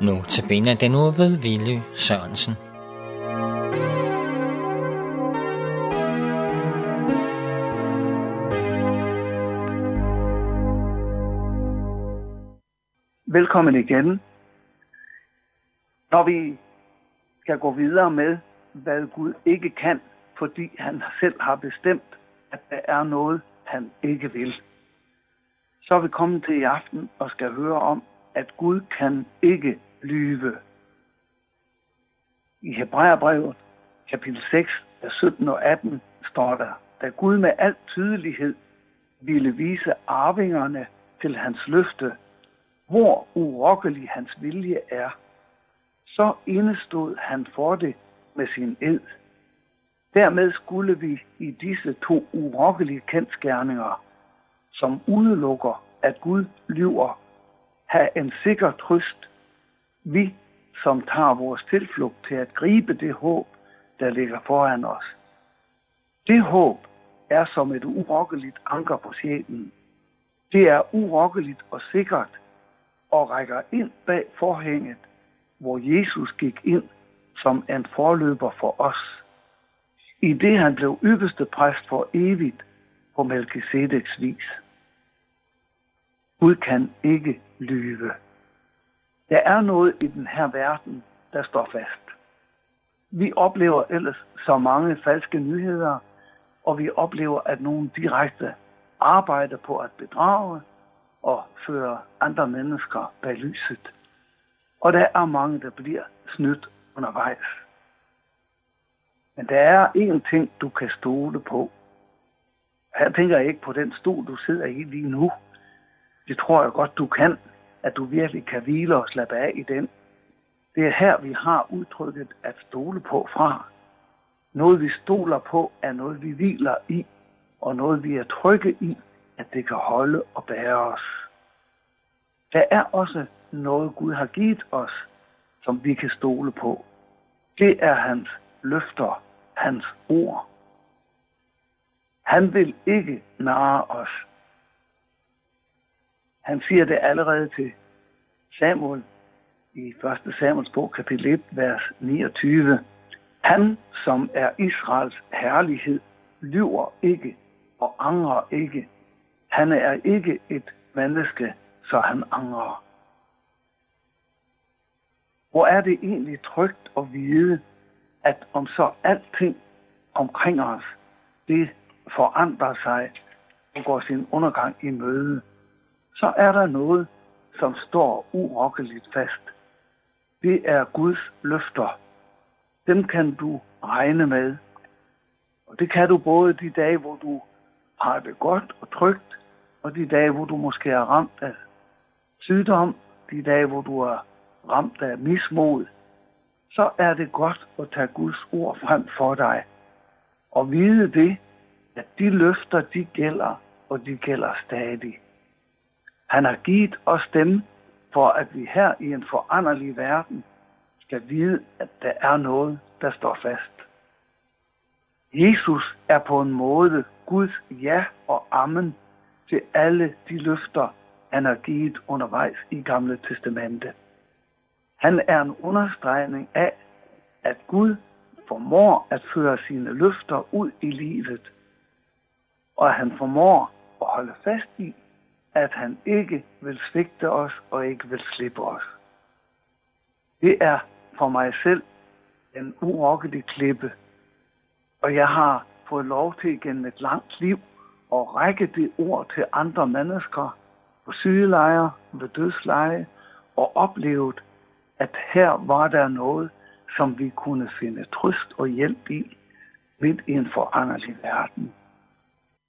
Nu til den nu ved Ville Sørensen. Velkommen igen. Når vi skal gå videre med, hvad Gud ikke kan, fordi han selv har bestemt, at der er noget, han ikke vil. Så er vi kommet til i aften og skal høre om, at Gud kan ikke lyve. I Hebræerbrevet, kapitel 6, vers 17 og 18, står der, da Gud med al tydelighed ville vise arvingerne til hans løfte, hvor urokkelig hans vilje er, så indestod han for det med sin ed. Dermed skulle vi i disse to urokkelige kendskærninger, som udelukker, at Gud lyver, have en sikker trøst. Vi, som tager vores tilflugt til at gribe det håb, der ligger foran os. Det håb er som et urokkeligt anker på sjælen. Det er urokkeligt og sikkert og rækker ind bag forhænget, hvor Jesus gik ind som en forløber for os. I det han blev ypperste præst for evigt på Melchizedeks vis. Gud kan ikke lyve. Der er noget i den her verden, der står fast. Vi oplever ellers så mange falske nyheder, og vi oplever, at nogen direkte arbejder på at bedrage og føre andre mennesker bag lyset. Og der er mange, der bliver snydt undervejs. Men der er én ting, du kan stole på. Her tænker jeg ikke på den stol, du sidder i lige nu. Det tror jeg godt, du kan, at du virkelig kan hvile og slappe af i den. Det er her, vi har udtrykket at stole på fra. Noget, vi stoler på, er noget, vi hviler i, og noget, vi er trygge i, at det kan holde og bære os. Der er også noget, Gud har givet os, som vi kan stole på. Det er hans løfter, hans ord. Han vil ikke narre os. Han siger det allerede til Samuel i 1. Samuels bog, kapitel 1, vers 29. Han, som er Israels herlighed, lyver ikke og angrer ikke. Han er ikke et menneske, så han angrer. Hvor er det egentlig trygt at vide, at om så alting omkring os, det forandrer sig og går sin undergang i møde, så er der noget, som står urokkeligt fast. Det er Guds løfter. Dem kan du regne med. Og det kan du både de dage, hvor du har det godt og trygt, og de dage, hvor du måske er ramt af sygdom, de dage, hvor du er ramt af mismod, så er det godt at tage Guds ord frem for dig. Og vide det, at de løfter, de gælder, og de gælder stadig. Han har givet os dem, for at vi her i en foranderlig verden skal vide, at der er noget, der står fast. Jesus er på en måde Guds ja og amen til alle de løfter, han har givet undervejs i Gamle Testamente. Han er en understregning af, at Gud formår at føre sine løfter ud i livet, og at han formår at holde fast i, at han ikke vil svigte os og ikke vil slippe os. Det er for mig selv en urokkelig klippe, og jeg har fået lov til igennem et langt liv at række det ord til andre mennesker på sygelejre, ved dødsleje, og oplevet, at her var der noget, som vi kunne finde trøst og hjælp i midt i en foranderlig verden.